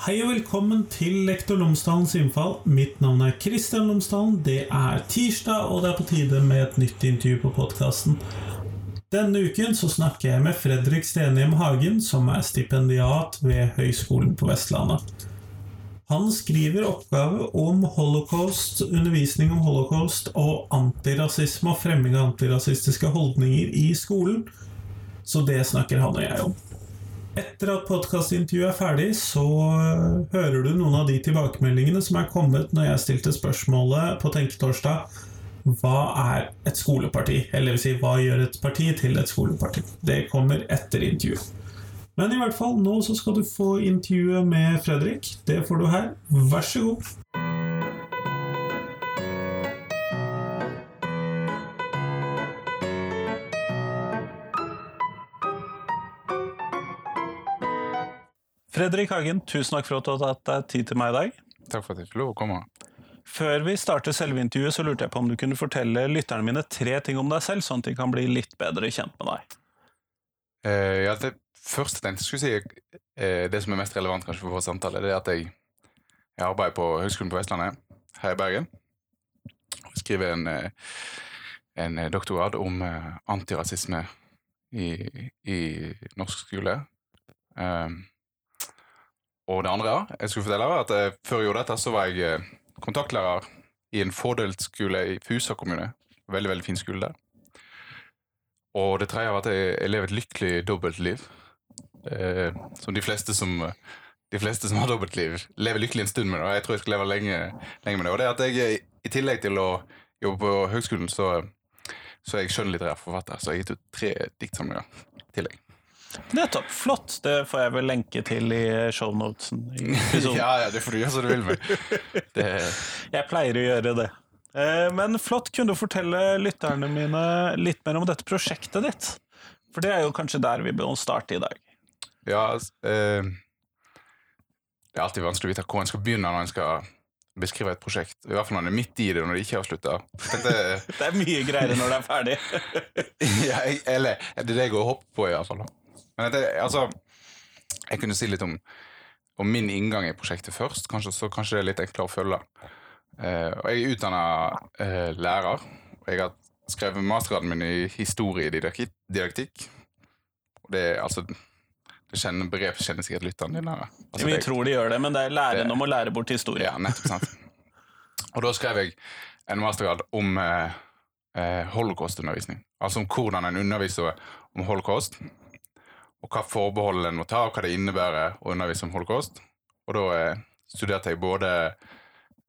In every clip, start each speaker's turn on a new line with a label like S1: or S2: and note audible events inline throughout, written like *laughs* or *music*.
S1: Hei og velkommen til Lektor Lomsdalens innfall. Mitt navn er Kristian Lomsdalen. Det er tirsdag, og det er på tide med et nytt intervju på podkasten. Denne uken så snakker jeg med Fredrik Stenhjem Hagen, som er stipendiat ved Høgskolen på Vestlandet. Han skriver oppgave om holocaust, undervisning om holocaust og antirasisme og fremming av antirasistiske holdninger i skolen. Så det snakker han og jeg om. Etter at podkastintervjuet er ferdig, så hører du noen av de tilbakemeldingene som er kommet når jeg stilte spørsmålet på Tenketorsdag hva er et skoleparti? Eller vil si, hva gjør et parti til et skoleparti? Det kommer etter intervjuet. Men i hvert fall, nå så skal du få intervjuet med Fredrik. Det får du her. Vær så god. Fredrik Hagen, tusen takk for at du har tatt deg tid til meg i dag.
S2: Takk for at jeg fikk lov å komme.
S1: Før vi starter selve intervjuet, så lurte jeg på om du kunne fortelle lytterne mine tre ting om deg selv, sånn at de kan bli litt bedre kjent med deg.
S2: Eh, ja, det første jeg tenkte skulle si, eh, det som er mest relevant kanskje for vår samtale, det er at jeg, jeg arbeider på Høgskolen på Vestlandet her i Bergen. Og skriver en, eh, en doktorgrad om antirasisme i, i norsk skole. Um, og det andre jeg skulle fortelle er at eh, før jeg gjorde dette, så var jeg eh, kontaktlærer i en fordelt skole i Fusa kommune. Veldig, veldig fin skole der. Og det tredje var at jeg, jeg lever et lykkelig dobbeltliv. Eh, som de fleste som, de fleste som har dobbeltliv, lever lykkelig en stund med det. Og jeg tror jeg skal leve lenge, lenge med det. Og det at jeg i tillegg til å jobbe på høgskolen, så, så er jeg skjønnlitterær forfatter. Så jeg har gitt ut tre diktsamlinger i tillegg.
S1: Nettopp. Flott. Det får jeg vel lenke til i shownotesen. *laughs*
S2: ja, ja, det får du gjøre som du vil med.
S1: Det... Jeg pleier å gjøre det. Eh, men flott. Kunne du fortelle lytterne mine litt mer om dette prosjektet ditt? For det er jo kanskje der vi bør starte i dag.
S2: Ja, eh, det er alltid vanskelig å vite hvor en skal begynne når en skal beskrive et prosjekt. I hvert fall når en er midt i det, når det ikke er avslutta. *laughs*
S1: det er mye greiere når det er ferdig. *laughs*
S2: ja, eller det er det jeg går og hopper på, i hvert fall. Men det, altså, jeg kunne si litt om, om, min inngang i prosjektet først, kanskje, så kanskje det er litt enklere å følge. Uh, og jeg er utdanna uh, eh, lærer. og Jeg har skrevet mastergraden min i historiedidaktikk. Og det er altså det kjenner, Begrep kjenner sikkert lytterne dine.
S1: Altså, Vi tror de gjør det, men det er læren om å lære bort historie.
S2: Ja, nettopp sant. Og da skrev jeg en mastergrad om uh, holocaustundervisning. Altså om hvordan en underviser om holocaust og hva forbehold en må ta, og hva det innebærer å undervise om holocaust. Og da eh, studerte jeg både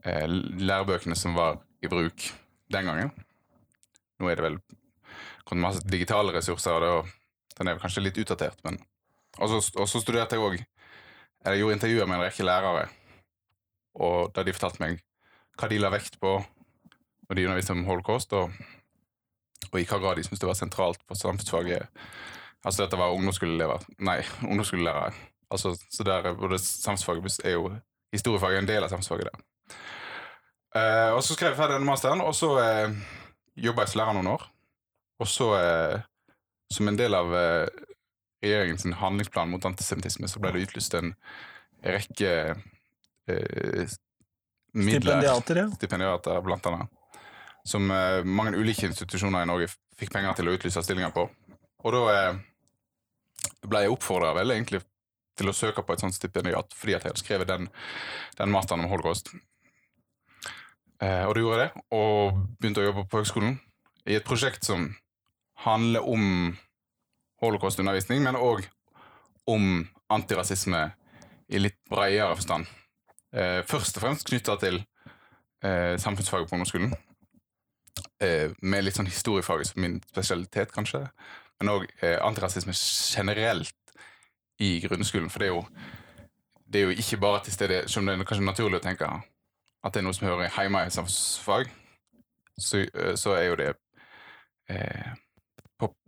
S2: eh, lærebøkene som var i bruk den gangen. Nå er det vel kommet masse digitale ressurser, og det, den er kanskje litt utdatert, men Og så studerte jeg òg Jeg gjorde intervjuer med en rekke lærere, og da de fortalte meg hva de la vekt på når de underviste om holocaust, og, og i hva grad de syntes det var sentralt på samfunnsfaget Altså dette var ungdomsskoleelever. Nei, *laughs* ungdomsskolelærere. Altså, så der, både samfunnsfaget er jo Historiefaget er en del av samfunnsfaget der. Uh, og så skrev jeg ferdig denne masteren, og så uh, jobba jeg som lærer noen år. Og så, uh, som en del av uh, regjeringens handlingsplan mot antisemittisme, så ble det utlyst en rekke midler
S1: Stipendiater, ja.
S2: Stipendiater, blant annet. Som mange ulike institusjoner i Norge fikk penger til å utlyse stillinger på. Og da ble jeg oppfordra vel egentlig til å søke på et sånt stipendiat fordi at jeg hadde skrevet den, den masteren om holocaust. Eh, og da gjorde jeg det, og begynte å jobbe på høgskolen i et prosjekt som handler om holocaustundervisning, men òg om antirasisme i litt bredere forstand. Eh, først og fremst knytta til eh, samfunnsfaget på ungdomsskolen. Eh, med litt sånn historiefaget som min spesialitet, kanskje men òg eh, antirasisme generelt i grunnskolen. For det er, jo, det er jo ikke bare til stede Selv om det er kanskje naturlig å tenke at det er noe som hører hjemme i samfunnsfag, så, eh, så, er jo det eh,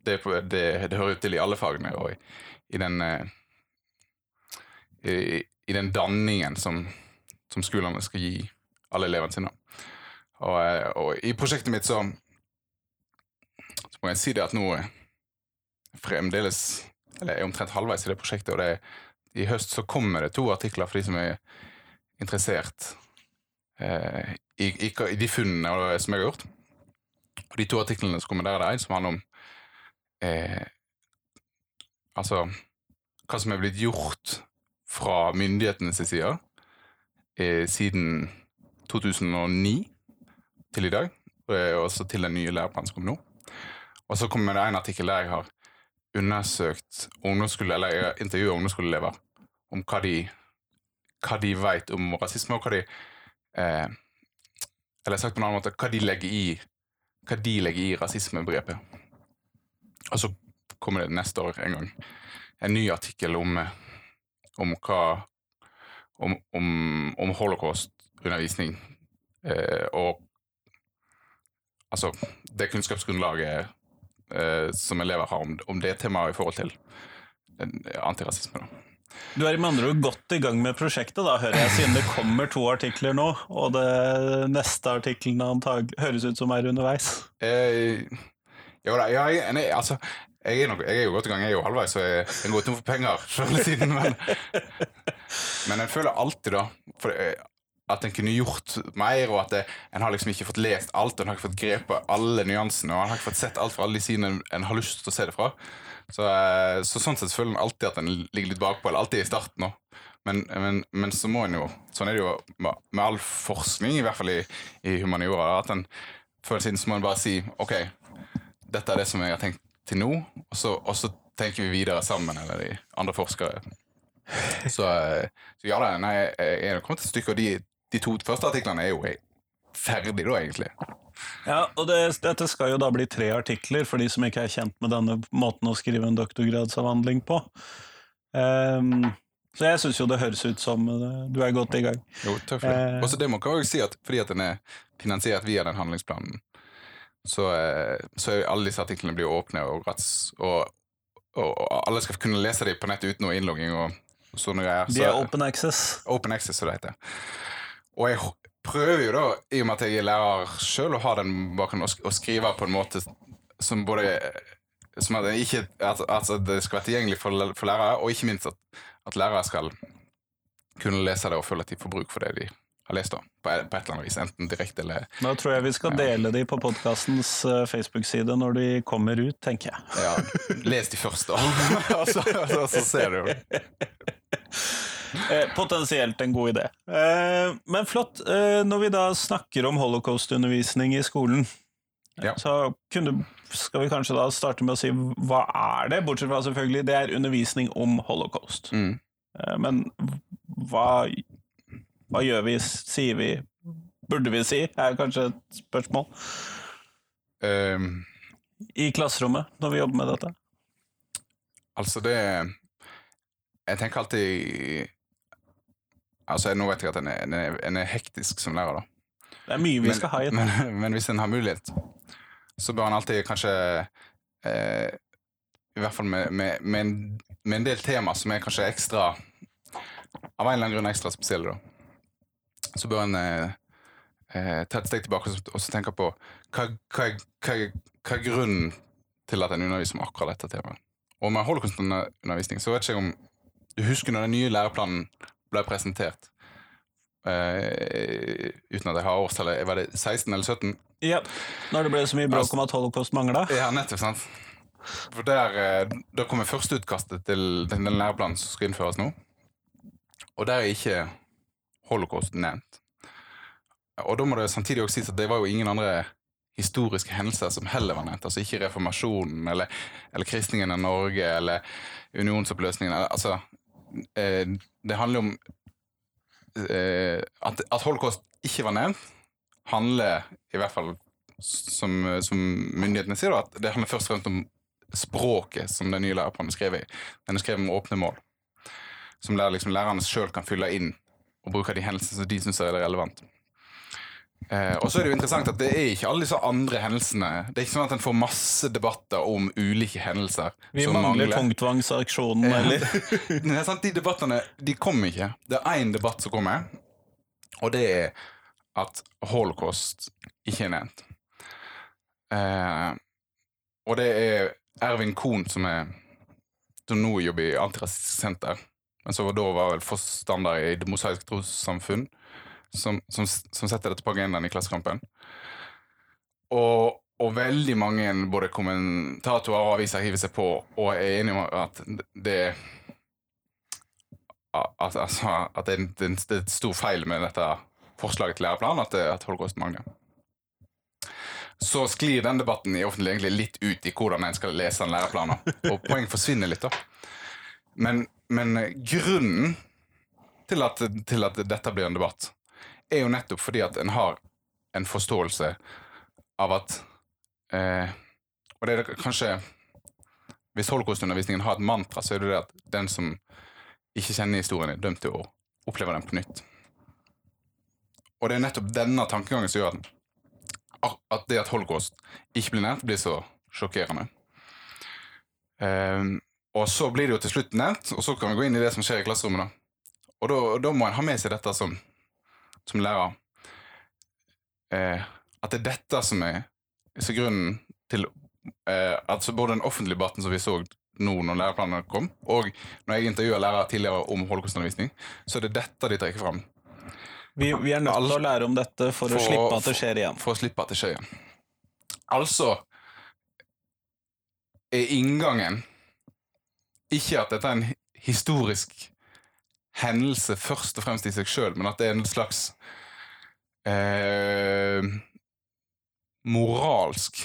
S2: det, det, det, hører jo til i alle fagene, og i, i den eh, i, i, den danningen som, som skolene skal gi alle elevene sine. Og, eh, og, i prosjektet mitt så, så må jeg si det at nå fremdeles Eller er omtrent halvveis i det prosjektet, og det, i høst så kommer det to artikler for de som er interessert eh, i, i, i de funnene som jeg har gjort. Og de to artiklene som kommer der, det er en som handler om eh, Altså hva som er blitt gjort fra myndighetenes side eh, siden 2009 til i dag, og også til den nye læreplanen som kommer nå. Og så kommer det en artikkel der jeg har undersøkt ungdomsskole, eller intervjua ungdomsskoleelever om hva de, hva de vet om rasisme, og hva de eh, Eller sagt på en annen måte, hva de legger i hva de legger i rasismebegrepet. Og så kommer det neste år en gang en ny artikkel om, eh, om hva om, om, om holocaust-undervisning eh, og altså det kunnskapsgrunnlaget eh, som elever har om, om det temaet i forhold til eh, antirasisme. Da.
S1: Du er med andre ord godt i gang med prosjektet, da, hører jeg, siden det kommer to artikler nå, og det neste artikkelen antag høres ut som er underveis.
S2: Eh, jo da, ja, jeg, nei, altså, jeg, er nok, jeg er jo godt i gang, jeg er jo halvveis, så jeg, jeg går tom for penger før eller siden. Men, men jeg føler alltid da for, at en kunne gjort mer, og at det, en har liksom ikke fått lest alt, en har ikke fått grepet alle nyansene, og en har ikke fått sett alt fra alle de sidene en, har lyst til å se det fra. Så, eh, så sånn sett føler en alltid at en ligger litt bakpå, eller alltid i starten nå. Men, men, men så må en jo, sånn er det jo med, all forskning, i hvert fall i, i humaniora, at en før siden så må en bare si ok, dette er det som jeg har tenkt til nå, og så, og så tenker vi videre sammen, eller de andre forskere. Så, eh, så ja da, nei, jeg er kommet et stykke, og de, de to første artiklene er jo ferdig da, egentlig.
S1: Ja, og det, dette skal jo da bli tre artikler, for de som ikke er kjent med denne måten å skrive en doktorgradsavhandling på. Um, så jeg syns jo det høres ut som eh, du er godt i gang.
S2: Jo, takk for det.
S1: Eh.
S2: Og så det må jeg også si at fordi at den er finansiert via den handlingsplanen, så, eh, så alle disse artiklene blir åpne og rats, og, og, og alle skal kunne lese dem på nett uten noe innlogging og, sånne greier.
S1: De er open access.
S2: Open access, som det heter. Og jeg prøver jo da, i og med at jeg er lærer sjøl, å ha den bakgrunnen, og, sk- skrive på en måte som både som at, ikke, at, at det skal være tilgjengelig for, for lærere, og ikke minst at, at lærere skal kunne lese det og føle at de får bruk for det de har lest. da, På, et- eller annet vis, enten direkte eller
S1: Da tror jeg vi skal dele de på podkastens Facebook-side når de kommer ut, tenker jeg.
S2: ja, Les de først, da. *laughs* og så, så, så ser du.
S1: Eh, *laughs* potensielt en god idé. Eh, men flott. Eh, når vi da snakker om holocaust-undervisning i skolen,
S2: Ja.
S1: så kunne, skal vi kanskje da starte med å si hva er det? Bortsett fra selvfølgelig, det er undervisning om holocaust.
S2: Mm.
S1: Eh, men hva, hva gjør vi, sier vi, burde vi si, er kanskje et spørsmål.
S2: Um,
S1: I klasserommet, når vi jobber med dette.
S2: Altså, det Jeg tenker alltid Altså, Nå vet jeg at en er, en er, en er hektisk som lærer, da.
S1: Det er mye vi skal ha i det.
S2: men, men hvis en har mulighet, så bør en alltid kanskje eh, I hvert fall med, med, med, en, med en del tema som er kanskje ekstra Av en eller annen grunn ekstra spesielle, da. Så bør en eh, eh, ta et steg tilbake og så- tenke på hva, hva, er- hva, hva grunnen til at en underviser om akkurat dette temaet. Og med holocaustundervisning så vet ikke om du husker når den nye læreplanen ble presentert. Uh, uten at jeg har årstallet. Var det 16 eller 17?
S1: Ja, når det ble så mye bråk om at holocaust mangla.
S2: Ja, nettopp, sant. For der, eh, Da kommer førsteutkastet til den den læreplanen som skal innføres nå. Og der er ikke holocaust nevnt. Og da må det samtidig også sies at det var jo ingen andre historiske hendelser som heller var nevnt. Altså ikke reformasjonen eller, eller kristningen av Norge eller unionsoppløsningen. Altså, eh, det handler om eh, at, at holocaust ikke var nevnt, handler i hvert fall som, som myndighetene sier, at det handler først og fremst om språket som den nye læreplanen er skrevet i. Den er skrevet med åpne mål, som der liksom lærerne sjøl kan fylle inn og bruke de hendelsene som de syns er relevant. Eh, og så er det jo interessant at det er ikke alle disse andre hendelsene. Det er ikke sånn at en får masse debatter om ulike hendelser.
S1: Vi
S2: som
S1: mangler tungtvangsaksjonen, eller *laughs*
S2: er sant, De debattene de kommer ikke. Det er én debatt som kommer, og det er at holocaust ikke er nevnt. Eh, og det er Ervin Kohn, som, er, som nå jobber i Antirasistisk Senter, men som da var vel forstander i Det mosaiske trossamfunn, som, som, som setter dette på agendaen i Klassekampen. Og, og veldig mange både kommentatorer og aviser hiver seg på og er enige om at det at, altså, at det, en- det er et stor feil med dette forslaget til læreplan, at, det, at holocaust mangler. Så sklir den debatten i offentlig egentlig litt ut i hvordan en skal lese den læreplanen. og poeng forsvinner litt. da. Men, men grunnen til at, til at dette blir en debatt, er jo nettopp fordi at en har en forståelse av at eh, Og det er det kanskje Hvis holocaustundervisningen har et mantra, så er det det at den som ikke kjenner historien, er dømt til å oppleve den på nytt. Og det er nettopp denne tankegangen som gjør at, at det at holocaust ikke blir nevnt, blir så sjokkerende. Ehm, og så blir det jo til slutt nevnt, og så kan vi gå inn i det som skjer i klasserommet. da. Og da, da må en ha med seg dette som, som lærer. Eh, at det er dette som er, er grunnen til eh, at både den offentlige debatten som vi så nå når læreplanene kom, og når jeg intervjuer lærere tidligere om holocaustundervisning, så er det dette de trekker fram.
S1: Vi, vi er nødt til å lære om dette for, å slippe at det skjer igjen.
S2: For å slippe at det skjer igjen. Altså er inngangen ikke at dette er en historisk hendelse først og fremst i seg sjøl, men at det er en slags eh, moralsk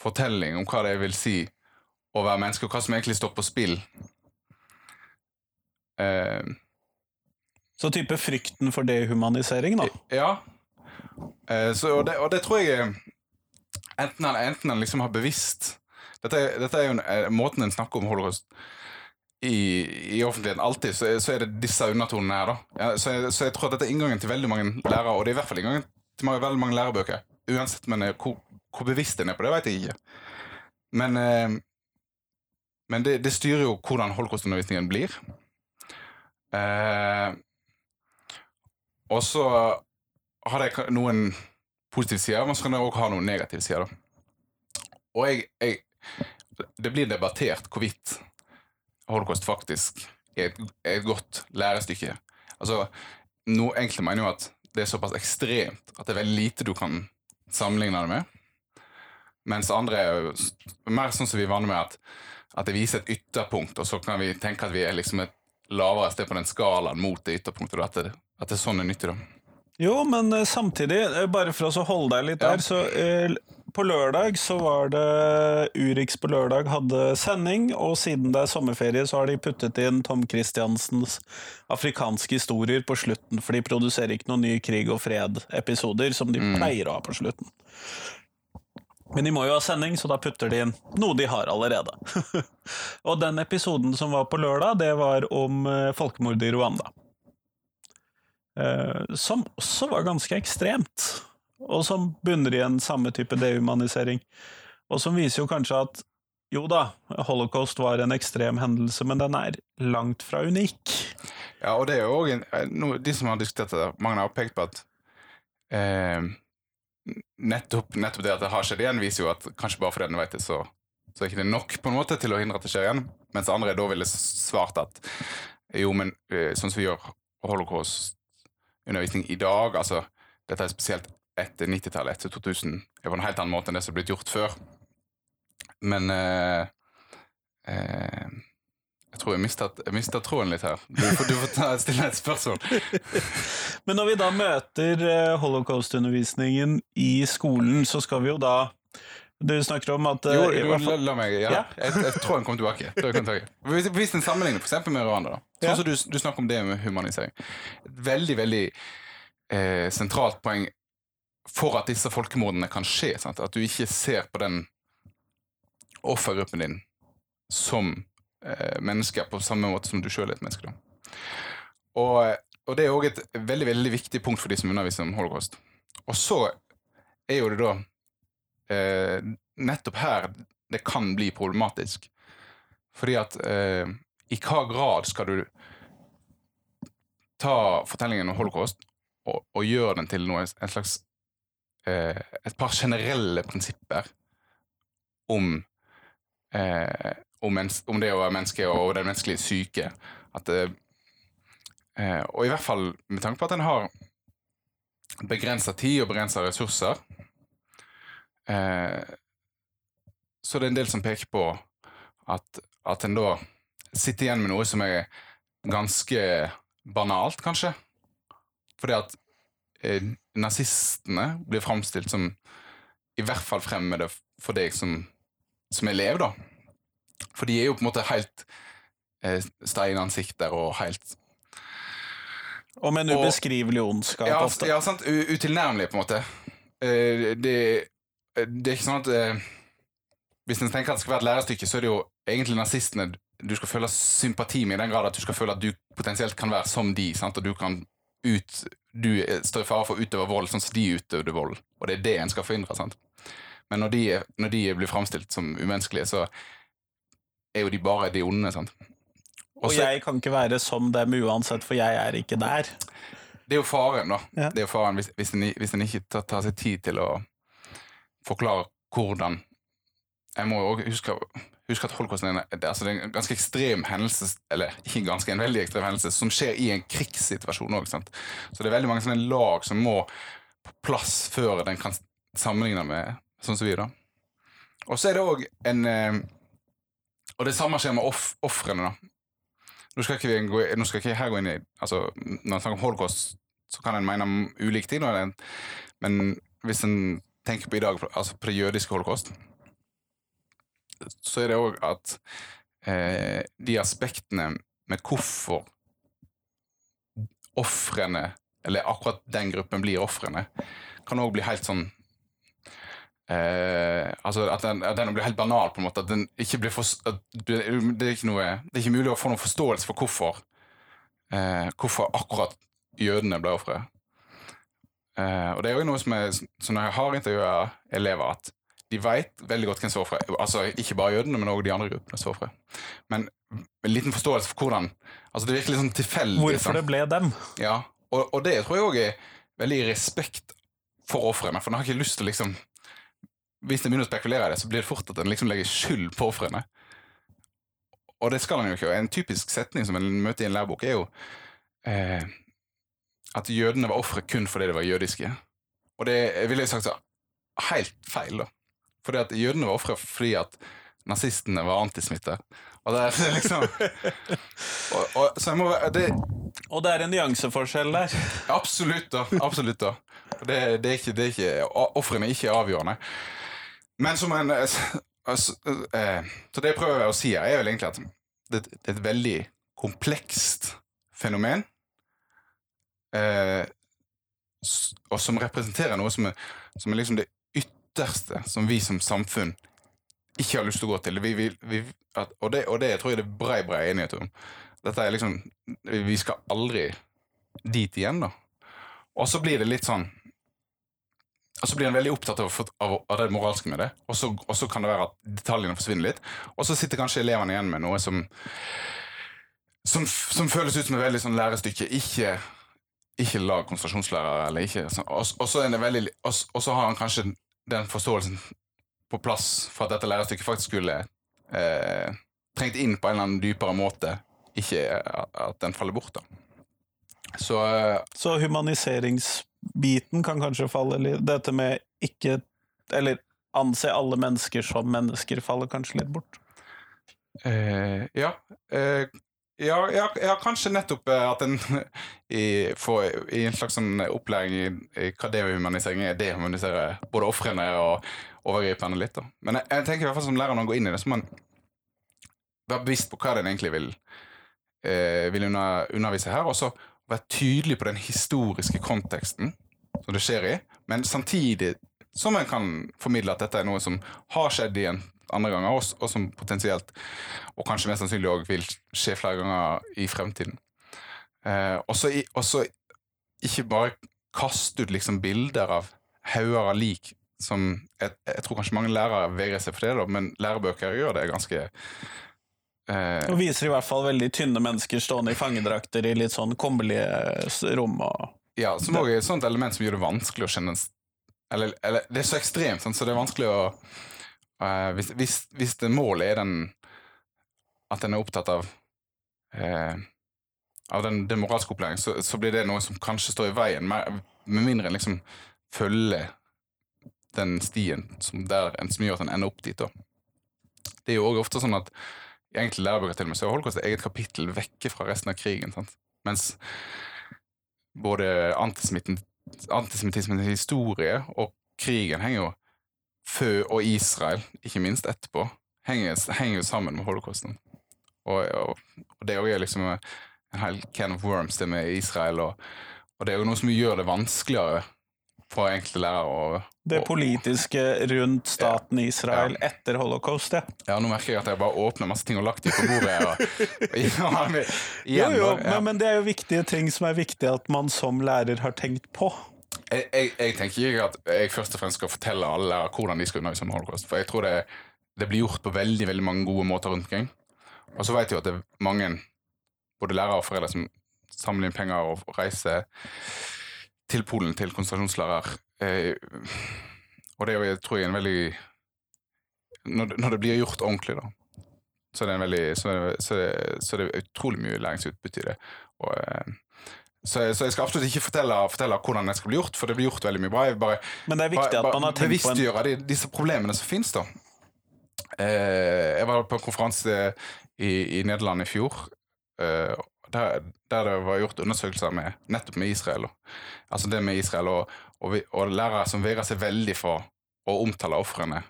S2: fortelling om hva det vil si å være menneske, og hva som egentlig står på spill. Eh,
S1: Så type frykten for dehumanisering, da.
S2: Ja. Eh, så, og, det, og det tror jeg Enten han, enten han liksom har bevisst Dette, dette er jo en, eh, måten en snakker om holocaust i, i offentligheten alltid, så, er- så er det disse undertonene her. da. Ja, så, jeg, så jeg tror at dette er inngangen til veldig mange lærere, og det er i hvert fall inngangen til veldig mange lærebøker. Uansett, men eh, hvor, hvor bevisst en er på det, vet jeg ikke. Men, eh, men det, det styrer jo hvordan holocaustundervisningen blir. Eh, og så har det noen positive sider, men så kan det også ha noen negative sider. da. Og jeg, jeg Det blir debattert hvorvidt holocaust faktisk er et, er et godt lærestykke. Altså, no, Enkelte mener jo at det er såpass ekstremt at det er veldig lite du kan sammenligne det med. Mens andre er jo mer sånn som vi er vant med, at, at det viser et ytterpunkt, og så kan vi tenke at vi er liksom et lavere sted på den skalaen mot det ytterpunktet. At det, at det er sånn det er nyttig. da.
S1: Jo, men eh, samtidig, eh, bare for å holde deg litt
S2: Ja.
S1: der, så eh, på lørdag så var det Urix på lørdag hadde sending, og siden det er sommerferie så har de puttet inn Tom Christiansens afrikanske historier på slutten, for de produserer ikke noen nye krig og fred-episoder som de pleier å ha på slutten. Men de må jo ha sending, så da putter de inn noe de har allerede. *laughs* og den episoden som var på lørdag, det var om eh, folkemordet i Rwanda. Eh, som også var ganske ekstremt, og som bunner i en samme type dehumanisering. Og som viser jo kanskje at jo da, holocaust var en ekstrem hendelse, men den er langt fra unik.
S2: Ja, og det er jo òg De som har diskutert det, mange har pekt på at eh, nettopp, nettopp det at det har skjedd igjen, viser jo at kanskje bare fordi en vet det, så, så er ikke det nok på en måte til å hindre at det skjer igjen. Mens andre da ville svart at jo, men eh, sånn som vi gjør holocaust-undervisning i dag altså Dette er spesielt etter 90-tallet, etter 2000, Det på en helt annen måte enn det som er blitt gjort før. Men eh, eh, jeg tror jeg jeg tråden litt her. Du får, du får ta, stille et spørsmål. *laughs*
S1: Men når vi da møter eh, holocaust-undervisningen i skolen, så skal vi jo da Du snakker om at eh,
S2: Jo, jo la, la meg Ja,
S1: Ja.
S2: jeg, jeg tror han kommer tilbake. Hvis hvis en sammenligner eksempel med Rwanda, da. Sånn
S1: Ja.
S2: som du, du snakker om det med humanisering. Veldig, veldig eh, sentralt poeng for at disse folkemordene kan skje. Sant? At du ikke ser på den offergruppen din som eh, mennesker på samme måte som du sjøl er et menneske. Og, og det er òg et veldig veldig viktig punkt for de som underviser om holocaust. Og så er jo det da eh, nettopp her det kan bli problematisk. Fordi at eh, i hva grad skal du ta fortellingen om holocaust og, og gjøre den til noe, en slags Et par generelle prinsipper om eh, om, om det å være menneske og den menneskelige syke. At, eh, Eh, og i hvert fall med tanke på at en har begrensa tid og begrensa ressurser, eh, så er det en del som peker på at, at en da sitter igjen med noe som er ganske banalt, kanskje. Fordi at eh, nazistene blir framstilt som i hvert fall fremmede for deg som, som elev, da. For de er jo på en måte helt eh, steinansikter og helt
S3: Og med en
S2: Og-
S3: ubeskrivelig ondskap
S2: ja,
S3: ofte.
S2: ja, sant. U utilnærmelig, på en måte. Eh, det, det er ikke sånn at eh, Hvis en tenker at det skal være et lærestykke, så er det jo egentlig nazistene du skal føle sympati med, i den grad at du skal føle at du potensielt kan være som de, sant? og du kan ut Du er- står i fare for å utøve vold sånn som de utøvde vold, og det er det en skal forhindre. sant? Men når de, når de blir framstilt som umenneskelige, så er jo de bare de onde. sant?
S3: Og jeg kan ikke være som dem uansett, for jeg er ikke der.
S2: Det er jo faren, da.
S3: Ja.
S2: Det er jo faren hvis, hvis, en, hvis en ikke tar, tar seg tid til å forklare hvordan Jeg må jo også huske, huske at holocausten er altså det er en ganske ekstrem hendelse, eller ikke ganske, en veldig ekstrem hendelse, som skjer i en krigssituasjon òg. Så det er veldig mange sånne lag som må på plass før den kan sammenligne med sånn som vi, da. Og så er det òg en eh, Og det samme skjer med ofrene, da. Nå skal, ikke vi gå, nå skal ikke her gå inn i altså, Når en snakker om holocaust, så kan en mene om ulike ting. Men hvis en tenker på i dag, altså på det jødiske holocaust, så er det òg at eh, de aspektene med hvorfor ofrene, eller akkurat den gruppen blir ofrene, kan òg bli helt sånn eh, altså at den, at den blir helt banal, på en måte. At den ikke blir for, det, er ikke noe, det er ikke mulig å få noen forståelse for hvorfor eh, hvorfor akkurat jødene ble ofre. Eh, og det er jo noe som jeg, som jeg har intervjua elever, at de vet veldig godt hvem som er ofre. Altså ikke bare jødene, men også de andre gruppene som er ofre. Men en liten forståelse for hvordan Altså det virker litt sånn tilfeldig.
S3: Hvorfor
S2: sånn.
S3: det ble dem.
S2: Ja, og, og det tror jeg òg er veldig respekt for ofrene. For en har ikke lyst til liksom Hvis en begynner å spekulere i det, så blir det fort at en liksom legger skyld på ofrene. Og det skal en jo ikke. En typisk setning som en møter i en lærebok, er jo eh, at jødene var ofre kun fordi de var jødiske. Og det ville jeg sagt så helt feil, da. Fordi at jødene var ofre fordi at nazistene var antismitte. Og det er *laughs* liksom og, og, Så jeg må det,
S3: Og det er en nyanseforskjell der.
S2: Absolutt, da. Absolutt da. Det, det er ikke, det er ikke Ofrene er ikke avgjørende. Men som en eh, altså, eh, Så det jeg prøver å si her, er vel egentlig at det, det er et veldig komplekst fenomen. Eh, og som representerer noe som er, som er liksom det ytterste som vi som samfunn ikke har lyst til å gå til. Vi, vi, vi, at, og, det, og det tror jeg det er brei, brei enighet om. Dette er liksom Vi skal aldri dit igjen, da. Og så blir det litt sånn Og så blir en veldig opptatt av, av, av det moralske med det, og så, og så kan det være at detaljene forsvinner litt. Og så sitter kanskje elevene igjen med noe som som, som føles ut som et veldig sånn lærestykke. Ikke, ikke lag konsentrasjonslærer, eller ikke sånn. og så har han kanskje den forståelsen på plass for at dette lærestykket faktisk skulle eh, trengt inn på en eller annen dypere måte. Ikke at den faller bort, da. Så eh,
S3: Så humaniseringsbiten kan kanskje falle litt Dette med ikke Eller anse alle mennesker som mennesker faller kanskje litt bort.
S2: Eh, ja. Eh, ja, ja, ja, kanskje nettopp eh, at en *laughs* i, får, i en slags sånn opplæring i, i hva dehumanisering er, dehumanisere både ofrene og overgriperne litt. da. Men jeg, jeg tenker i hvert fall som lærer når man går inn i det, så må man være bevisst på hva den egentlig vil, eh, vil under, undervise her, og så være tydelig på den historiske konteksten som det skjer i, men samtidig som en kan formidle at dette er noe som har skjedd igjen andre ganger, og, og som potensielt, og kanskje mest sannsynlig også vil skje flere ganger i fremtiden. Eh, og så ikke bare kaste ut liksom bilder av hauger av lik som jeg, jeg tror kanskje mange lærere vegrer seg for det, da, men lærebøker gjør det ganske eh,
S3: Og viser i hvert fall veldig tynne mennesker stående i fangedrakter i litt sånn kummerlige rom. og
S2: Ja, som også er et sånt element som gjør det vanskelig å kjenne Eller, eller det er så ekstremt, sant, så det er vanskelig å eh, hvis, hvis, hvis det målet er den At en er opptatt av eh, av den, den moralske opplæringen, så, så blir det noe som kanskje står i veien, med, med mindre en liksom følger den stien som, der, som gjør at en ender opp dit. da. Det er jo også ofte sånn at i enkelte lærebøker til og med så er holocaust et eget kapittel vekke fra resten av krigen. sant? Mens både antisemittismens historie og krigen henger jo før, og Israel, ikke minst etterpå, henger, henger jo sammen med holocausten. Og, og, og det er jo liksom en hel can of worms, det med Israel, og, og det er jo noe som gjør det vanskeligere for enkelte lærere å
S3: Det politiske rundt staten Israel
S2: Ja.
S3: etter holocaust, ja.
S2: Ja, nå merker jeg at jeg bare åpner masse ting og lagt dem på bordet. Og, *laughs* ja, men,
S3: Jo,
S2: igjen,
S3: jo,
S2: ja.
S3: men, men det er jo viktige ting som er viktig at man som lærer har tenkt på.
S2: Jeg, jeg, tenker ikke at jeg først og fremst skal fortelle alle hvordan de skal undervise om holocaust. For jeg tror det, det blir gjort på veldig veldig mange gode måter rundt omkring. Og så vet jeg jo at det er mange, både lærere og foreldre, som samler inn penger og reiser til Polen til konsentrasjonslærer. Eh, og det er jo, jeg tror jeg, en veldig når, når det blir gjort ordentlig, da, så er det, en veldig, så så, så er det, er utrolig mye læringsutbytte i det. Og, eh, så, så jeg skal absolutt ikke fortelle, fortelle hvordan det skal bli gjort, for det blir gjort veldig mye bra. Jeg bare,
S3: Men det er viktig
S2: bare,
S3: at man har tenkt på en
S2: de, disse problemene som finnes, da. Eh, jeg var på en konferanse i, i Nederland i fjor, eh, der, der det var gjort undersøkelser med, nettopp med Israel. Og, altså det med Israel og, og, vi, og lærere som vegrer seg veldig for å omtale ofrene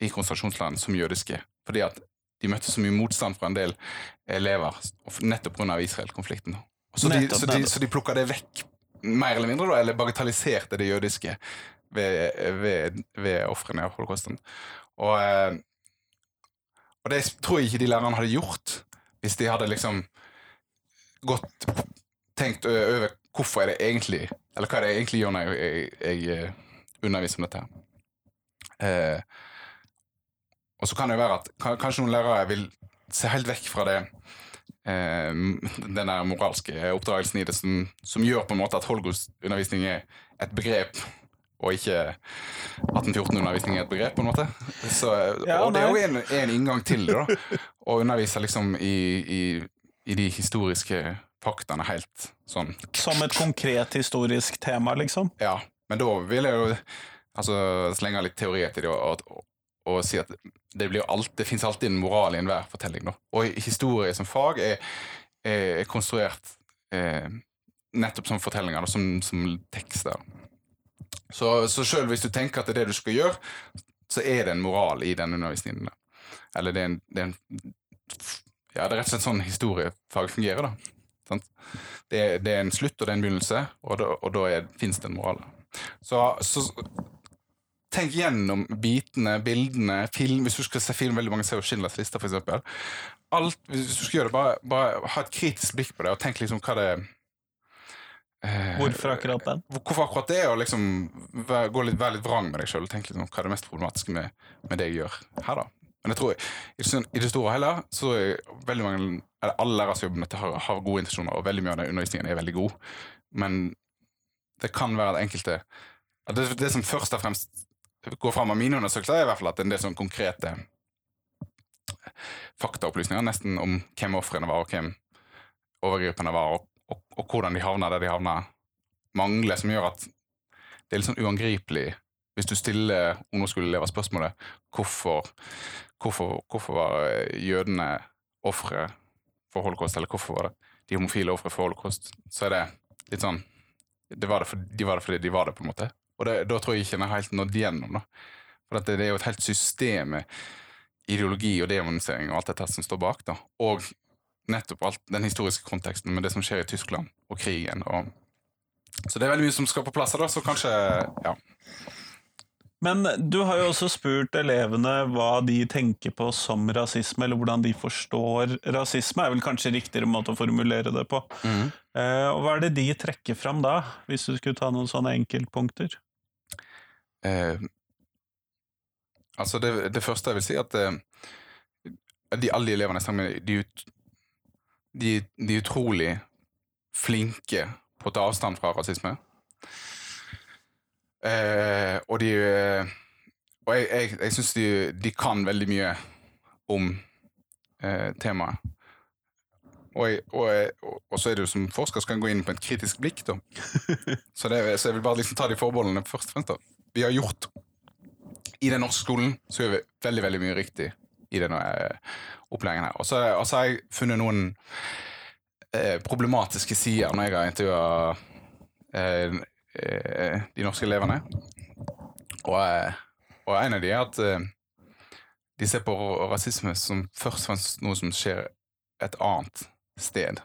S2: i konsentrasjonsland som jødiske. Fordi at de møtte så mye motstand fra en del elever nettopp pga. Israel-konflikten. Så, de-
S3: Nettopp,
S2: så, de-
S3: nettopp.
S2: så de plukka det vekk, mer eller mindre, da, eller bagatelliserte det jødiske ved, ved, ved ofrene av holocausten. Og, eh, og det tror jeg ikke de lærerne hadde gjort hvis de hadde liksom gått tenkt over hvorfor er det egentlig Eller hva er det egentlig gjør når jeg, jeg, jeg eh, underviser om dette. her. Eh, og så kan det jo være at kanskje noen lærere vil se helt vekk fra det den der moralske oppdragelsen i det som, som gjør på en måte at Holgos-undervisning er et begrep, og ikke 1814-undervisning er et begrep, på en måte. Så,
S3: Ja,
S2: og det er jo en, en inngang til det, da. Å undervise liksom i, i, i de historiske faktaene helt sånn
S3: Som et konkret historisk tema, liksom.
S2: ja, men da vil jeg jo altså, slenge litt teori til det og, og si at det, blir det finnes alltid en moral i enhver fortelling. Da. Og historie som fag er, er konstruert eh, nettopp som fortellinger, som, som tekster. Så, så selv hvis du tenker at det er det du skal gjøre, så er det en moral i den undervisningen. Da. Eller det er en, det er en Ja, det er rett og slett sånn historiefag fungerer, da. Det, det er en slutt og det er en begynnelse, og da, og da fins det en moral. Så, så tenk gjennom bitene, bildene, film. Hvis du skal se film, veldig mange ser jo Schindlers liste. Alt, hvis du skal gjøre det, bare, bare ha et kritisk blikk på det, og tenk liksom hva det er
S3: Hvorfor akkurat den?
S2: hvor- Hvorfor akkurat det, og liksom være, gå litt, være litt vrang med deg sjøl og tenke liksom, hva er det mest problematiske med, med det jeg gjør her, da. Men jeg tror i, det- store og hele så er veldig mange, eller alle lærere som jobber med dette, har, har gode intensjoner, og veldig mye av den undervisningen er veldig god. Men det kan være at enkelte det, det som først og fremst går fram av mine undersøkelser, er i hvert fall at en del sånn konkrete faktaopplysninger nesten om hvem ofrene var, og hvem overgriperne var, og, og, og hvordan de havna der de havna, mangler, som gjør at det er litt sånn uangripelig hvis du stiller ungdomsskoleelever spørsmålet hvorfor, hvorfor, hvorfor var jødene ofre for holocaust, eller hvorfor var det de homofile ofre for holocaust, så er det litt sånn det var det for, De var det fordi de var det, på en måte. Og det, da tror jeg ikke en har helt nådd igjennom. da. For det, det er jo et helt system med ideologi og demonisering og alt dette som står bak. da. Og nettopp alt, den historiske konteksten med det som skjer i Tyskland og krigen. Og, så det er veldig mye som skal på plass her, da, så kanskje ja.
S3: Men du har jo også spurt elevene hva de tenker på som rasisme, eller hvordan de forstår rasisme, er vel kanskje riktigere måte å formulere det på. Eh, og hva er det de trekker fram da, hvis du skulle ta noen sånne enkeltpunkter?
S2: Eh, altså det, det første jeg vil si, at eh, de, alle elevene jeg snakker med, de, ut, de, de er utrolig flinke på å ta avstand fra rasisme. Eh, og de eh, Og jeg, jeg, jeg syns de, de kan veldig mye om eh, temaet. Og, og, og så er det jo som forsker skal en gå inn på et kritisk blikk, da. *laughs* Så, det, så jeg vil bare liksom ta de forbeholdene først og fremst. da. Vi har gjort I den norske skolen så gjør vi veldig, veldig mye riktig i denne eh, opplæringen her. Og så har jeg funnet noen eh, problematiske sider når jeg har intervjua eh, eh, de norske elevene. Og, eh, og en av de er at de ser på rasisme som først og fremst noe som skjer et annet sted.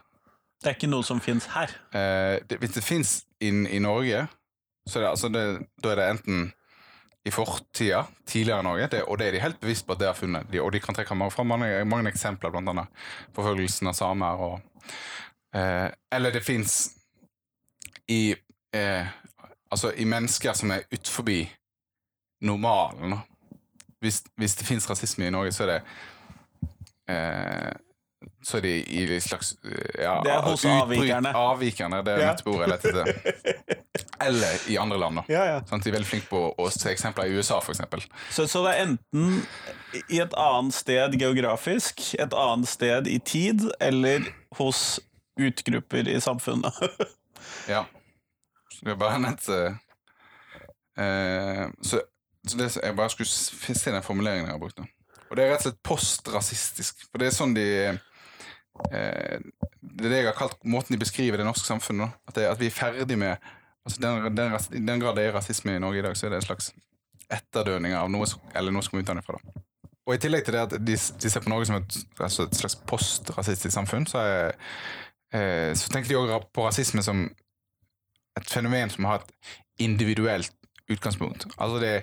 S3: Det er ikke noe som fins her.
S2: Eh, det, hvis det fins i, i Norge, så det, altså det, da er det enten i fortida, tidligere Norge, det, og det er de helt bevisst på at det har funnet. De, og de kan trekke fram mange, mange eksempler, annet forfølgelsen av samer. Og, eh, eller det fins i eh, Altså i mennesker som er utenfor normalen. Hvis, hvis det fins rasisme i Norge, så er det eh, så det i slags eh, ja,
S3: Det er hos
S2: utbryt-
S3: avvikerne.
S2: Avvikerne, det er
S3: Ja.
S2: nettopp ordet jeg lette etter. *laughs* Eller i andre land.
S3: Ja, ja.
S2: Sånn, de er veldig flinke på å se eksempler i USA, eksempel.
S3: Så, så det er enten i et annet sted geografisk, et annet sted i tid, eller hos utgrupper i samfunnet. *laughs*
S2: Ja. Det er bare nett uh, Så, så det, jeg bare skulle se den formuleringen jeg har brukt. nå. Og det er rett og slett postrasistisk. For det er sånn de Det er det jeg har kalt måten de beskriver det norske samfunnet nå. At, at vi er ferdig med altså den, den, I den grad det er rasisme i Norge i dag, så er det en slags etterdøning av noe, eller noe som kommer utenfra. da. Og i tillegg til det at de, de ser på Norge som et, altså et slags postrasistisk samfunn, så, er, eh, så tenker de òg på rasisme som et fenomen som har et individuelt utgangspunkt. Altså det er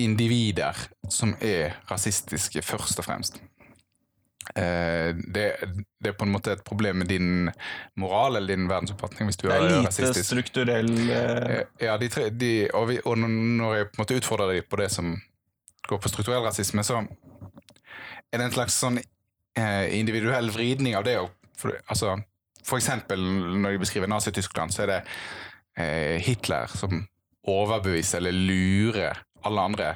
S2: individer som er rasistiske, først og fremst. Eh, det, det er på en måte et problem med din moral eller din verdensoppfatning hvis du er rasistisk.
S3: Det er lite
S2: rasistisk.
S3: strukturell eh,
S2: Eh, Ja, de tre, de, og, vi, og når jeg på en måte utfordrer dem på det som går på strukturell rasisme, så er det en slags sånn eh, individuell vridning av det. For, altså, for eksempel når de beskriver Nazi-Tyskland, så er det eh, Hitler som overbeviser eller lurer alle andre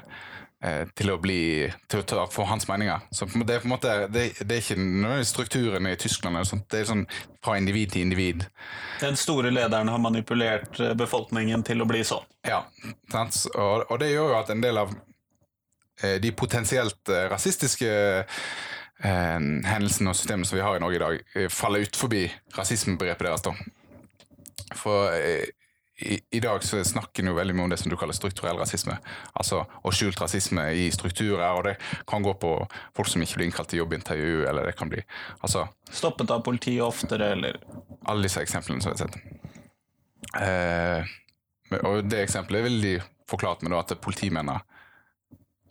S2: til å bli til å få hans meninger. Så det er på en måte det, det er ikke nødvendigvis strukturen i Tyskland, det er sånn fra individ til individ.
S3: Den store lederen har manipulert eh, befolkningen til å bli sånn.
S2: Ja, sant? Og, og det gjør jo at en del av eh, de potensielt eh, rasistiske eh, hendelsene og systemene som vi har i Norge i dag, eh, faller ut forbi rasismebegrepet deres. da. For eh, i, i dag så snakker en jo veldig mye om det som du kaller strukturell rasisme. Altså og skjult rasisme i strukturer, og det kan gå på folk som ikke blir innkalt til jobbintervju, eller det kan bli altså
S3: Stoppet av politiet oftere, eller
S2: alle disse eksemplene som jeg har sett. Eh, og det eksempelet er veldig forklart med at politimennene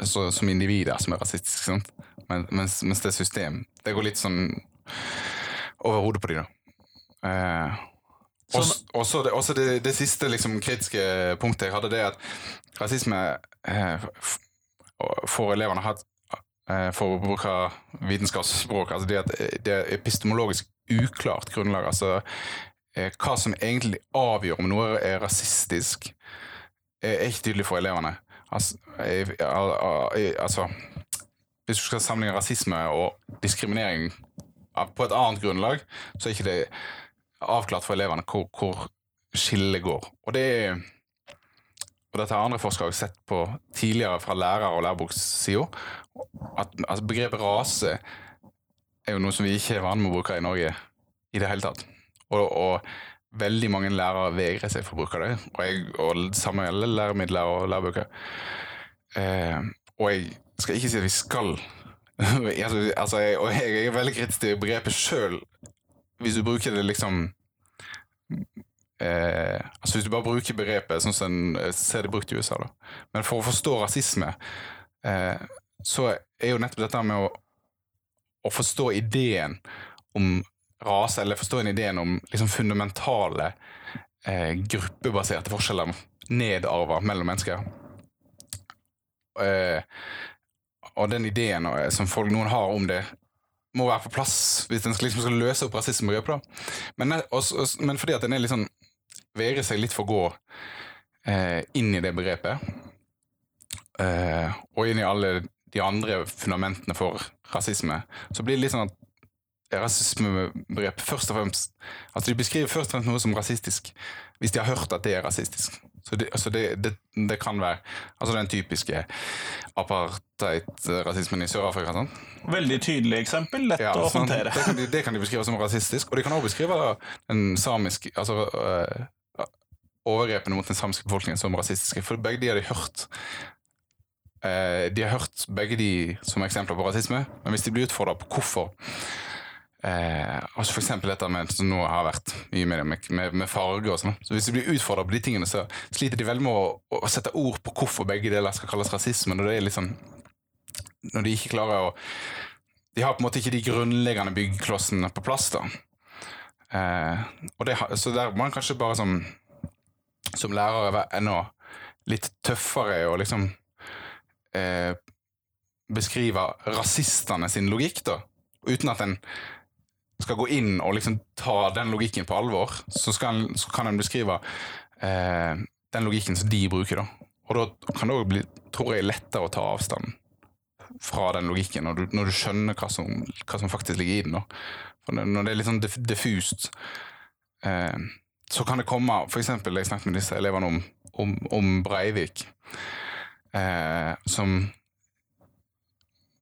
S2: altså, som individer som er rasistiske. Men, mens, mens det er system Det går litt sånn over hodet på dem, da. Eh, og også, og det, også det, det siste liksom, kritiske punktet jeg hadde, det at rasisme eh, får elevene hatt eh, for å bruke vitenskapsspråk, altså det, at det er epistemologisk uklart grunnlag. Altså eh, hva som egentlig avgjør om noe er rasistisk, er ikke tydelig for elevene. Altså, jeg, al- al- altså Hvis du skal sammenligne rasisme og diskriminering på et annet grunnlag, så er ikke det avklart for elevene hvor, hvor skillet går. Og det er og dette har andre forskere sett på tidligere fra lærer- og lærebokssida. At altså, begrepet rase er jo noe som vi ikke er vant med å bruke i Norge i det hele tatt. Og, og veldig mange lærere vegrer seg for å bruke det. Og, jeg, og sammen samme gjelder læremidler og lærebøker. Eh, og jeg skal ikke si at vi skal *laughs* altså, altså, jeg, Og jeg er veldig kritisk til begrepet sjøl, hvis du bruker det liksom eh, altså Hvis du bare bruker begrepet sånn som en ser det brukt i USA, da. Men for å forstå rasisme, eh, så er jo nettopp dette med å, å forstå ideen om rase, eller forstå en ideen om liksom fundamentale eh, gruppebaserte forskjeller nedarva mellom mennesker. Eh, og den ideen eh, som folk, noen har om det, må være på plass hvis en liksom skal løse opp rasismebegrepet. da. Men, også- men fordi at en er sånn vegrer seg litt for å gå eh, inn i det begrepet, eh, og inn i alle de andre fundamentene for rasisme, så blir det litt sånn at rasismebegrep først og fremst Altså De beskriver først og fremst noe som rasistisk, hvis de har hørt at det er rasistisk. Så det, altså det, det, det kan være altså den typiske apartheid-rasismen i Sør-Afrika. Sånn.
S3: Veldig tydelig eksempel, lett
S2: Ja,
S3: å håndtere.
S2: Det, kan de, det kan de beskrive som rasistisk, og de kan også beskrive den samiske altså, øh, overgrepene mot den samiske befolkningen som rasistiske. For begge de har de hørt. Øh, de har hørt begge de som eksempler på rasisme, men hvis de blir utfordra på hvorfor eh, altså eksempel dette med, som nå har vært mye med, med, med, farge og sånn. Så Hvis de blir utfordra på de tingene, så sliter de veldig med å, å sette ord på hvorfor begge deler skal kalles rasisme. Når det er sånn Når de ikke klarer å De har på en måte ikke de grunnleggende byggeklossene på plass. da. Eh, og det, så der må man kanskje bare som, som lærer være enda litt tøffere og liksom eh, beskrive rasistene sin logikk, da. Uten at en skal gå inn og liksom ta den logikken på alvor, så, skal så kan en beskrive eh, den logikken som de bruker, da. Og da kan det òg bli, tror jeg, lettere å ta avstand fra den logikken, når du, når du skjønner hva som, hva som faktisk ligger i den. da. For når- det er litt sånn diffust, eh, så kan det komme eksempel, jeg snakket med disse elevene om, om, om Breivik, eh, som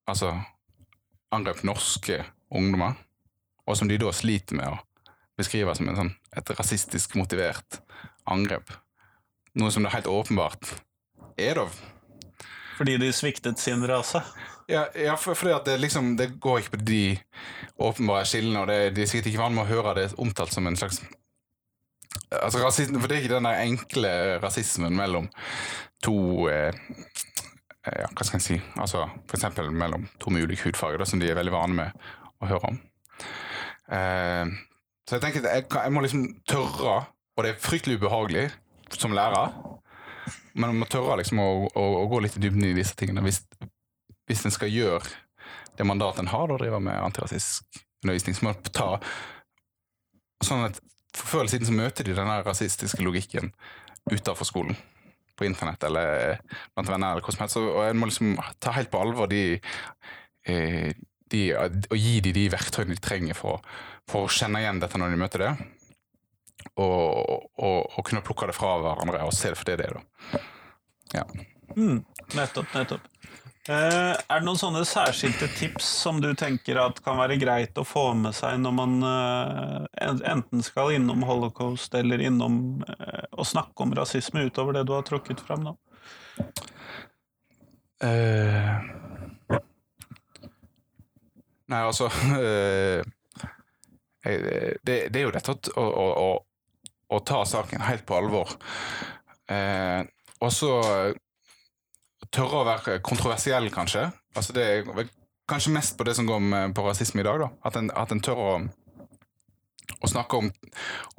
S2: altså angrep norske ungdommer, og som de da sliter med å beskrive som en sånn, et rasistisk motivert angrep. Noe som det helt åpenbart er, da.
S3: Fordi de sviktet sin rase.
S2: Ja, ja for, fordi at det, liksom, det går ikke på de åpenbare skillene, og det, de er sikkert ikke vant med å høre det omtalt som en slags Altså rasisme, For det er ikke den der enkle rasismen mellom to eh, ja, Hva skal jeg si Altså F.eks. mellom to med ulik hudfarge, da, som de er veldig vane med å høre om. Eh, så jeg tenker jeg, jeg må liksom tørre, og det er fryktelig ubehagelig som lærer, men man må tørre liksom å, å, å gå litt i dybden i disse tingene hvis, hvis en skal gjøre det mandatet en har, da drive med antirasistisk undervisning, så må en ta sånn at for Før eller siden så møter de den her rasistiske logikken utenfor skolen. På internett eller blant venner eller som helst. Og en må liksom ta helt på alvor de, eh, de Og gi dem de verktøyene de trenger for, for å kjenne igjen dette når de møter det. Og, og, og kunne plukke det fra hverandre og se det for det det er. da.
S3: Mm, nettopp, nettopp. Uh, er det noen sånne særskilte tips som du tenker at kan være greit å få med seg når man uh, enten skal innom holocaust eller innom uh, å snakke om rasisme utover det du har trukket fram nå?
S2: Eh, nei, altså eh, det, det er jo dette å, å, å, å ta saken helt på alvor. Eh, og så tørre å være kontroversiell, kanskje. Altså det er kanskje mest på det som går med, på rasisme i dag. da. At en, at en tør å, snakke om,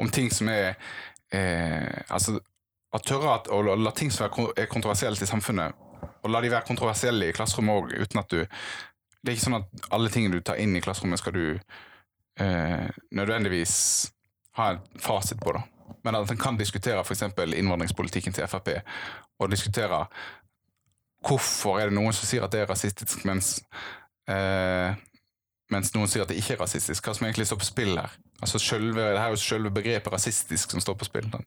S2: om ting som er eh, Altså at tørre at, å la, ting som er kontroversielle er i samfunnet, og la de være kontroversielle i klasserommet òg, uten at du Det er ikke sånn at alle tingene du tar inn i klasserommet, skal du eh, nødvendigvis ha en fasit på, da. Men at en kan diskutere f.eks. innvandringspolitikken til Frp, og diskutere hvorfor er det noen som sier at det er rasistisk, mens, eh, mens noen sier at det ikke er rasistisk. Hva som egentlig står på spill her. Altså selve, det her er jo selve begrepet rasistisk som står på spill. Den.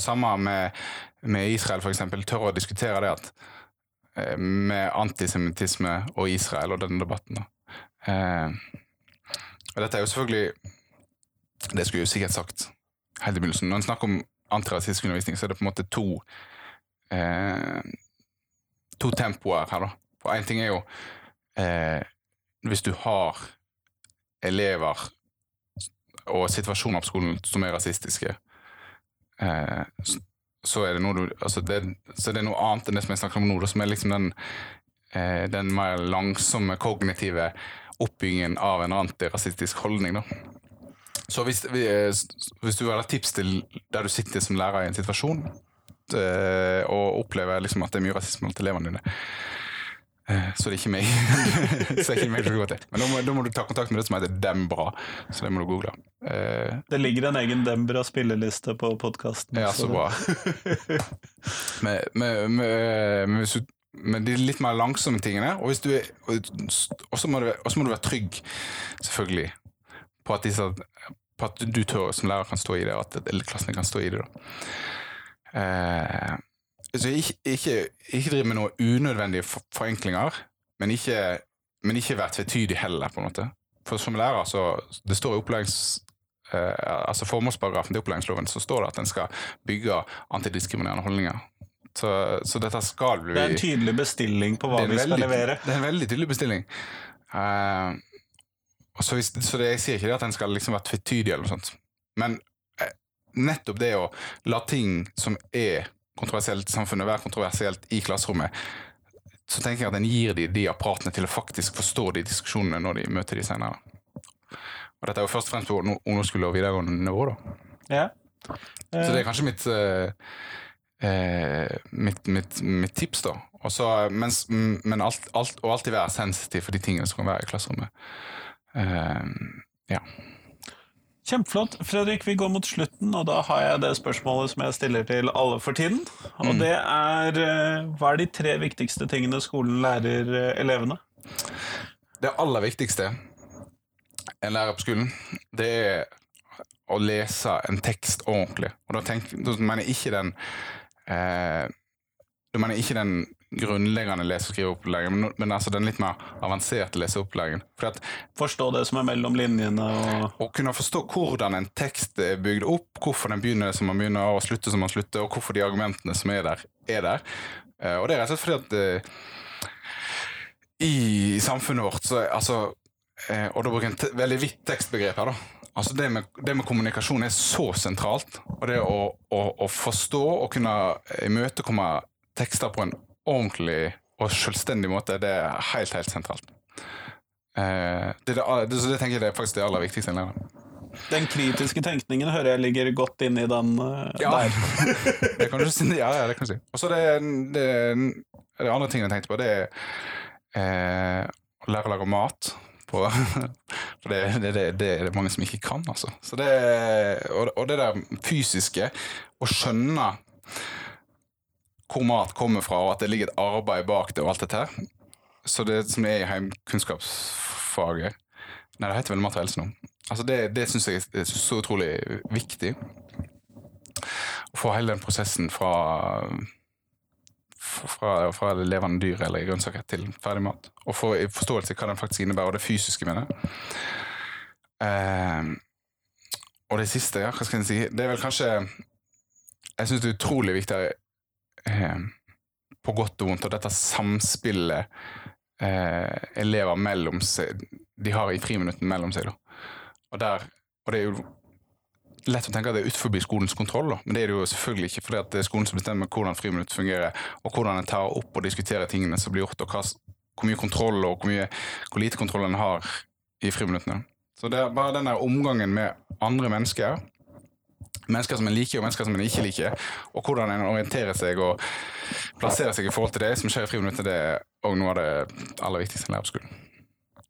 S2: Samme med, med Israel, eksempel. Tør å diskutere det at med antisemittisme og Israel og denne debatten. Eh, og dette er jo selvfølgelig Det skulle jeg jo sikkert sagt helt i begynnelsen. Når en snakker om antirasistisk undervisning, så er det på en måte to eh, to tempoer her, da. For én ting er jo eh, hvis du har elever og situasjoner på skolen som er rasistiske, eh, s- så er det noe du altså det, Så det er noe annet enn det som jeg snakker om nå, som er liksom den, eh, den mer langsomme kognitive oppbyggingen av en antirasistisk holdning. da. Så hvis, vi- eh, hvis du vil ha tips til der du sitter som lærer i en situasjon, eh, og opplever liksom at det er mye rasisme blant elevene dine, så det er ikke meg. *laughs* så det er ikke meg til. Men da må, da må du ta kontakt med det som heter Dembra, så det må du google. Uh,
S3: Det ligger en egen Dembra spilleliste på podkasten.
S2: ja, så bra. *laughs* men, men, men, men, de litt mer langsomme tingene. Og, så må, må du være trygg, selvfølgelig. på at, disse, på at du tør, som lærer kan stå i det, og at klassen kan stå i det. da. Eh, så ikke, ikke, ikke drive med noen unødvendige for, forenklinger, men ikke, men ikke være tvetydig heller, på en måte. For som lærer, så Det står i opplærings... Eh, altså Formålsparagrafen til opplæringsloven så står det at den skal bygge antidiskriminerende holdninger. Så, så dette skal bli
S3: Det er en tydelig bestilling på hva vi skal
S2: veldig-
S3: levere.
S2: Det er en veldig tydelig bestilling. Eh, og så, hvis- så det, jeg sier ikke det at den skal liksom være tvetydig, eller noe sånt. men eh, nettopp det å la ting som er kontroversielt samfunnet, være kontroversielt i klasserommet, så tenker jeg at den gir de de apparatene til å faktisk forstå de diskusjonene når de møter de senere. Og dette er jo først og fremst på ungdoms- ungdomsskole og videregående nivå. da.
S3: Ja.
S2: Så det er kanskje mitt eh, eh, mitt, mitt, mitt tips, da. Og så- mens, men alt, alt, og alltid være sensitiv for de tingene som kan være i klasserommet. Eh,
S3: Kjempeflott. Fredrik, vi går mot slutten, og da har jeg det spørsmålet som jeg stiller til alle for tiden. Og
S2: Mm.
S3: det er eh, hva er de tre viktigste tingene skolen lærer eh, elevene?
S2: det aller viktigste en lærer på skolen, det er å lese en tekst ordentlig. Og da, tenk, da mener jeg ikke den eh, Da mener jeg ikke den grunnleggende lese- og skriveopplæringen, men, men altså den litt mer avanserte leseopplæringen. For at
S3: Forstå det som er mellom linjene og
S2: Å kunne forstå hvordan en tekst er bygd opp, hvorfor den begynner som den begynner, og slutter som den slutter, og hvorfor de argumentene som er der, er der. Eh, Og det er rett og slett fordi at eh, i samfunnet vårt så er altså eh, Og da bruker jeg en veldig vidt tekstbegrep her, da. Altså det med, det med kommunikasjon er så sentralt. Og det å, å, å forstå og kunne imøtekomme tekster på en ordentlig og selvstendig måte, det er helt, helt sentralt. Eh, det, det, det, så det tenker jeg det er faktisk det aller viktigste.
S3: Den kritiske tenkningen hører jeg ligger godt inn i den uh,
S2: Ja.
S3: der. *laughs*
S2: det kan du si. Ja, ja, det kan du si. Og så det, det, det andre tingen jeg tenkte på, det er eh, å lære å lage mat. På, *laughs* for det, det, det, det er det mange som ikke kan, altså. Så det, og, og det der fysiske, å skjønne hvor mat kommer fra, og at det ligger et arbeid bak det, og alt dette her. Så det som er i heimkunnskapsfaget Nei, det heter vel mat og helse nå. Altså det det syns jeg er så utrolig viktig å få hele den prosessen fra fra, fra levende dyr eller grønnsaker til ferdig mat. Og få forståelse hva den faktisk innebærer, og det fysiske med det. Eh, og det siste, ja, hva skal jeg si, det er vel kanskje Jeg syns det er utrolig viktig på godt og vondt, og dette samspillet eh, elever mellom seg De har i friminuttene mellom seg. Og, der, og det er jo lett å tenke at det er utenfor skolens kontroll, da. men det er det jo selvfølgelig ikke, at det er skolen som bestemmer hvordan friminutt fungerer, og hvordan en tar opp og diskuterer tingene som blir gjort, og hva, hvor mye kontroll og hvor, mye, hvor lite kontroll en har i friminuttene. Så det er bare den der omgangen med andre mennesker, mennesker som en liker og mennesker som en ikke liker, og hvordan en orienterer seg og plasserer seg i forhold til det som skjer i friminuttet, det er òg noe av det aller viktigste en lærer på skolen.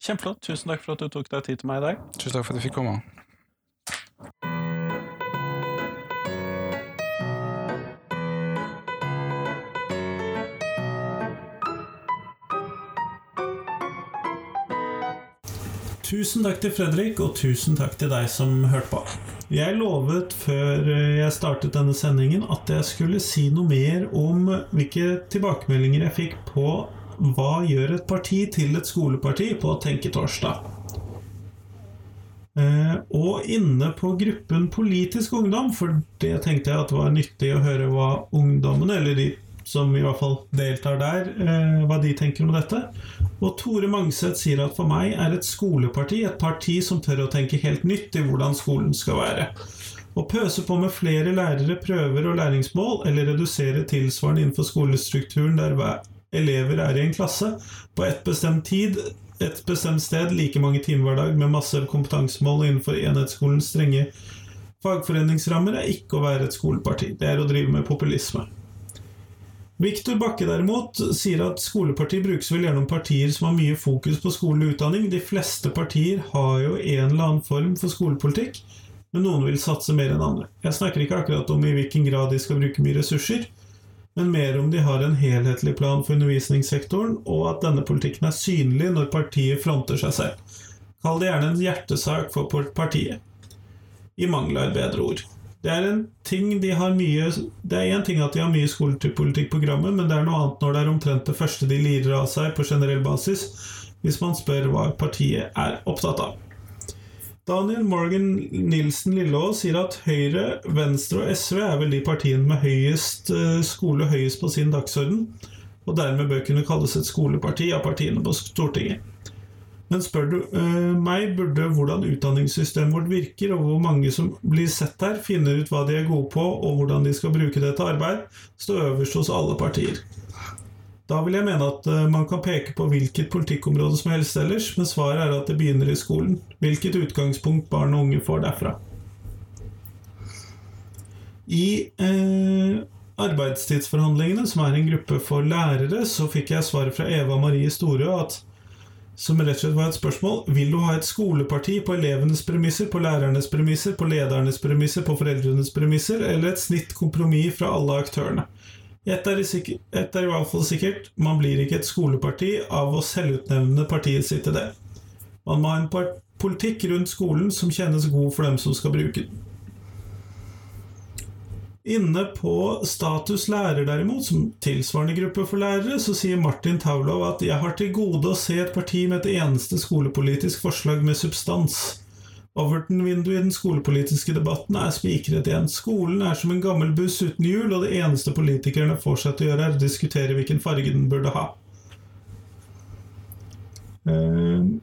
S3: Kjempeflott. Tusen takk for at du tok deg tid til meg i dag.
S2: Tusen takk for at jeg fikk komme.
S1: Tusen takk til Fredrik, og tusen takk til deg som hørte på. Jeg lovet før jeg startet denne sendingen at jeg skulle si noe mer om hvilke tilbakemeldinger jeg fikk på hva gjør et parti til et skoleparti på Tenketorsdag. Eh, og inne på gruppen Politisk ungdom, for det tenkte jeg at det var nyttig å høre hva ungdommene, eller de som i hvert fall deltar der, eh, hva de tenker om dette. Og Tore Mangseth sier at for meg er et skoleparti et parti som tør å tenke helt nytt i hvordan skolen skal være. Å pøse på med flere lærere, prøver og læringsmål, eller redusere tilsvarende innenfor skolestrukturen der elever er i en klasse, på et bestemt tid, et bestemt sted, like mange timer hver dag, med masse kompetansemål innenfor enhetsskolens strenge fagforeningsrammer, er ikke å være et skoleparti. Det er å drive med populisme. Viktor Bakke derimot sier at skoleparti brukes vel gjennom partier som har mye fokus på skole og utdanning. De fleste partier har jo en eller annen form for skolepolitikk, men noen vil satse mer enn andre. Jeg snakker ikke akkurat om i hvilken grad de skal bruke mye ressurser, men mer om de har en helhetlig plan for undervisningssektoren, og at denne politikken er synlig når partiet fronter seg selv. Kall det gjerne en hjertesak for partiet. I mangel av et bedre ord. Det er en ting de har mye Det er én ting at de har mye skolepolitikkprogrammer, men det er noe annet når det er omtrent det første de lirer av seg på generell basis, hvis man spør hva partiet er opptatt av. Daniel Morgan Nilsen Lilleås sier at Høyre, Venstre og SV er vel de partiene med høyest eh, skole høyest på sin dagsorden, og dermed bør kunne kalles et skoleparti av partiene på Stortinget. Men spør du uh, meg, burde hvordan utdanningssystemet vårt virker, og hvor mange som blir sett her, finner ut hva de er gode på, og hvordan de skal bruke det til arbeid, stå øverst hos alle partier. Da vil jeg mene at uh, man kan peke på hvilket politikkområde som helst ellers, men svaret er at det begynner i skolen. Hvilket utgangspunkt barn og unge får derfra. I eh, arbeidstidsforhandlingene, som er en gruppe for lærere, så fikk jeg svaret fra Eva Marie Storø at som rett og slett var et spørsmål Vil du ha et skoleparti på elevenes premisser, på lærernes premisser, på ledernes premisser, på foreldrenes premisser, eller et snitt kompromiss fra alle aktørene? Ett er, i hvert fall sikkert man blir ikke et skoleparti av å selvutnevne partiet sitt til det. Man må ha en politikk rundt skolen som kjennes god for dem som skal bruke den. Inne på Status lærer, derimot, som tilsvarende gruppe for lærere, så sier Martin Taulov at 'jeg har til gode å se et parti med et eneste skolepolitisk forslag med substans'. Overton-vinduet i den skolepolitiske debatten er spikret igjen. Skolen er som en gammel buss uten hjul, og det eneste politikerne får seg til å gjøre, er å diskutere hvilken farge den burde ha. Uh,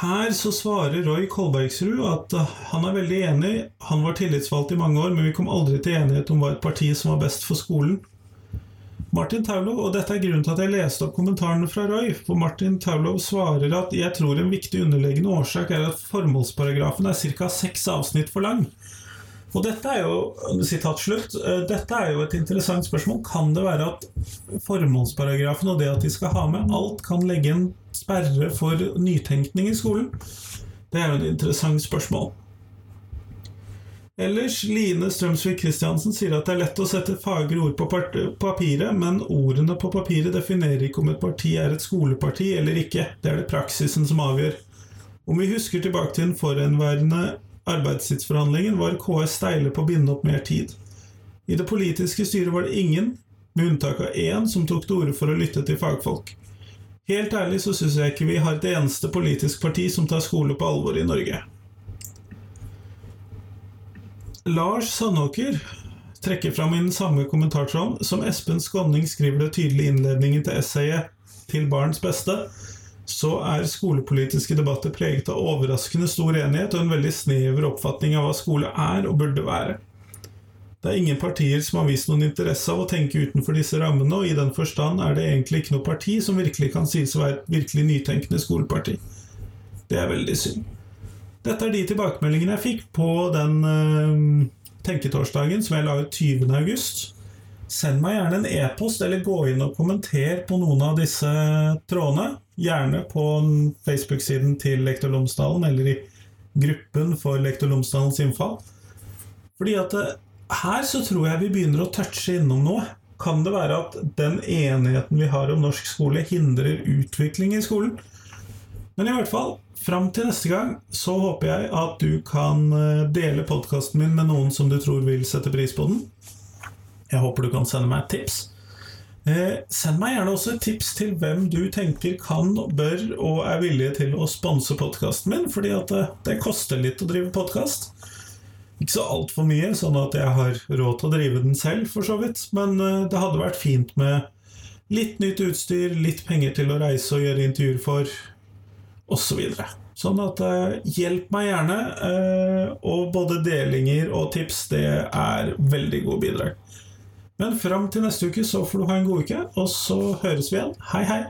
S1: her så svarer Roy Kolbergsrud at eh, han er veldig enig. Han var tillitsvalgt i mange år, men vi kom aldri til enighet om hva et parti som var best for skolen. Martin Taulov, og dette er grunnen til at jeg leste opp kommentarene fra Roy, for Martin Taulov svarer at jeg tror en viktig underliggende årsak er at formålsparagrafen er ca. seks avsnitt for lang. Og dette er jo sitat slutt, eh, dette er jo et interessant spørsmål. Kan det være at formålsparagrafen og det at de skal ha med alt, kan legge en sperre for nytenkning i skolen? Det er jo et interessant spørsmål. Ellers, Line Strømsvik Christiansen sier at det er lett å sette fagre ord på papiret, men ordene på papiret definerer ikke om et parti er et skoleparti eller ikke. Det er det praksisen som avgjør. Om vi husker tilbake til den forhenværende arbeidstidsforhandlingen, var KS steile på å binde opp mer tid. I det politiske styret var det ingen, med unntak av én, som tok til orde for å lytte til fagfolk. Helt ærlig så syns jeg ikke vi har et eneste politisk parti som tar skole på alvor i Norge. Lars Sandåker trekker fram den samme kommentartråden som Espen Skånning skriver det tydelig i innledningen til essayet 'Til barns beste', så er skolepolitiske debatter preget av overraskende stor enighet og en veldig snever oppfatning av hva skole er og burde være. Det er ingen partier som har vist noen interesse av å tenke utenfor disse rammene, og i den forstand er det egentlig ikke noe parti som virkelig kan sies å være et virkelig nytenkende skoleparti. Det er veldig synd. Dette er de tilbakemeldingene jeg fikk på den øh, tenketorsdagen som jeg la ut 20. august. Send meg gjerne en e-post, eller gå inn og kommenter på noen av disse trådene. Gjerne på Facebook-siden til Lektor Lomsdalen, eller i gruppen for Lektor Lomsdalens innfall. Fordi at eh, her så tror jeg vi begynner å touche innom noe. Kan det være at den enigheten vi har om norsk skole, hindrer utvikling i skolen? Men i hvert fall, fram til neste gang så håper jeg at du kan eh, dele podkasten min med noen som du tror vil sette pris på den. Jeg håper du kan sende meg et tips. Eh, send meg gjerne også et tips til hvem du tenker kan, bør og er villige til å sponse podkasten min, fordi at det, det, koster litt å drive podkast. Ikke så altfor mye, sånn at jeg har råd til å drive den selv, for så vidt, men eh, det hadde vært fint med litt nytt utstyr, litt penger til å reise og gjøre intervjuer for, osv. Så sånn at eh, hjelp meg gjerne, eh, og både delinger og tips, det er veldig gode bidrag. Men fram til neste uke så får du ha en god uke, og så høres vi igjen. Hei, hei!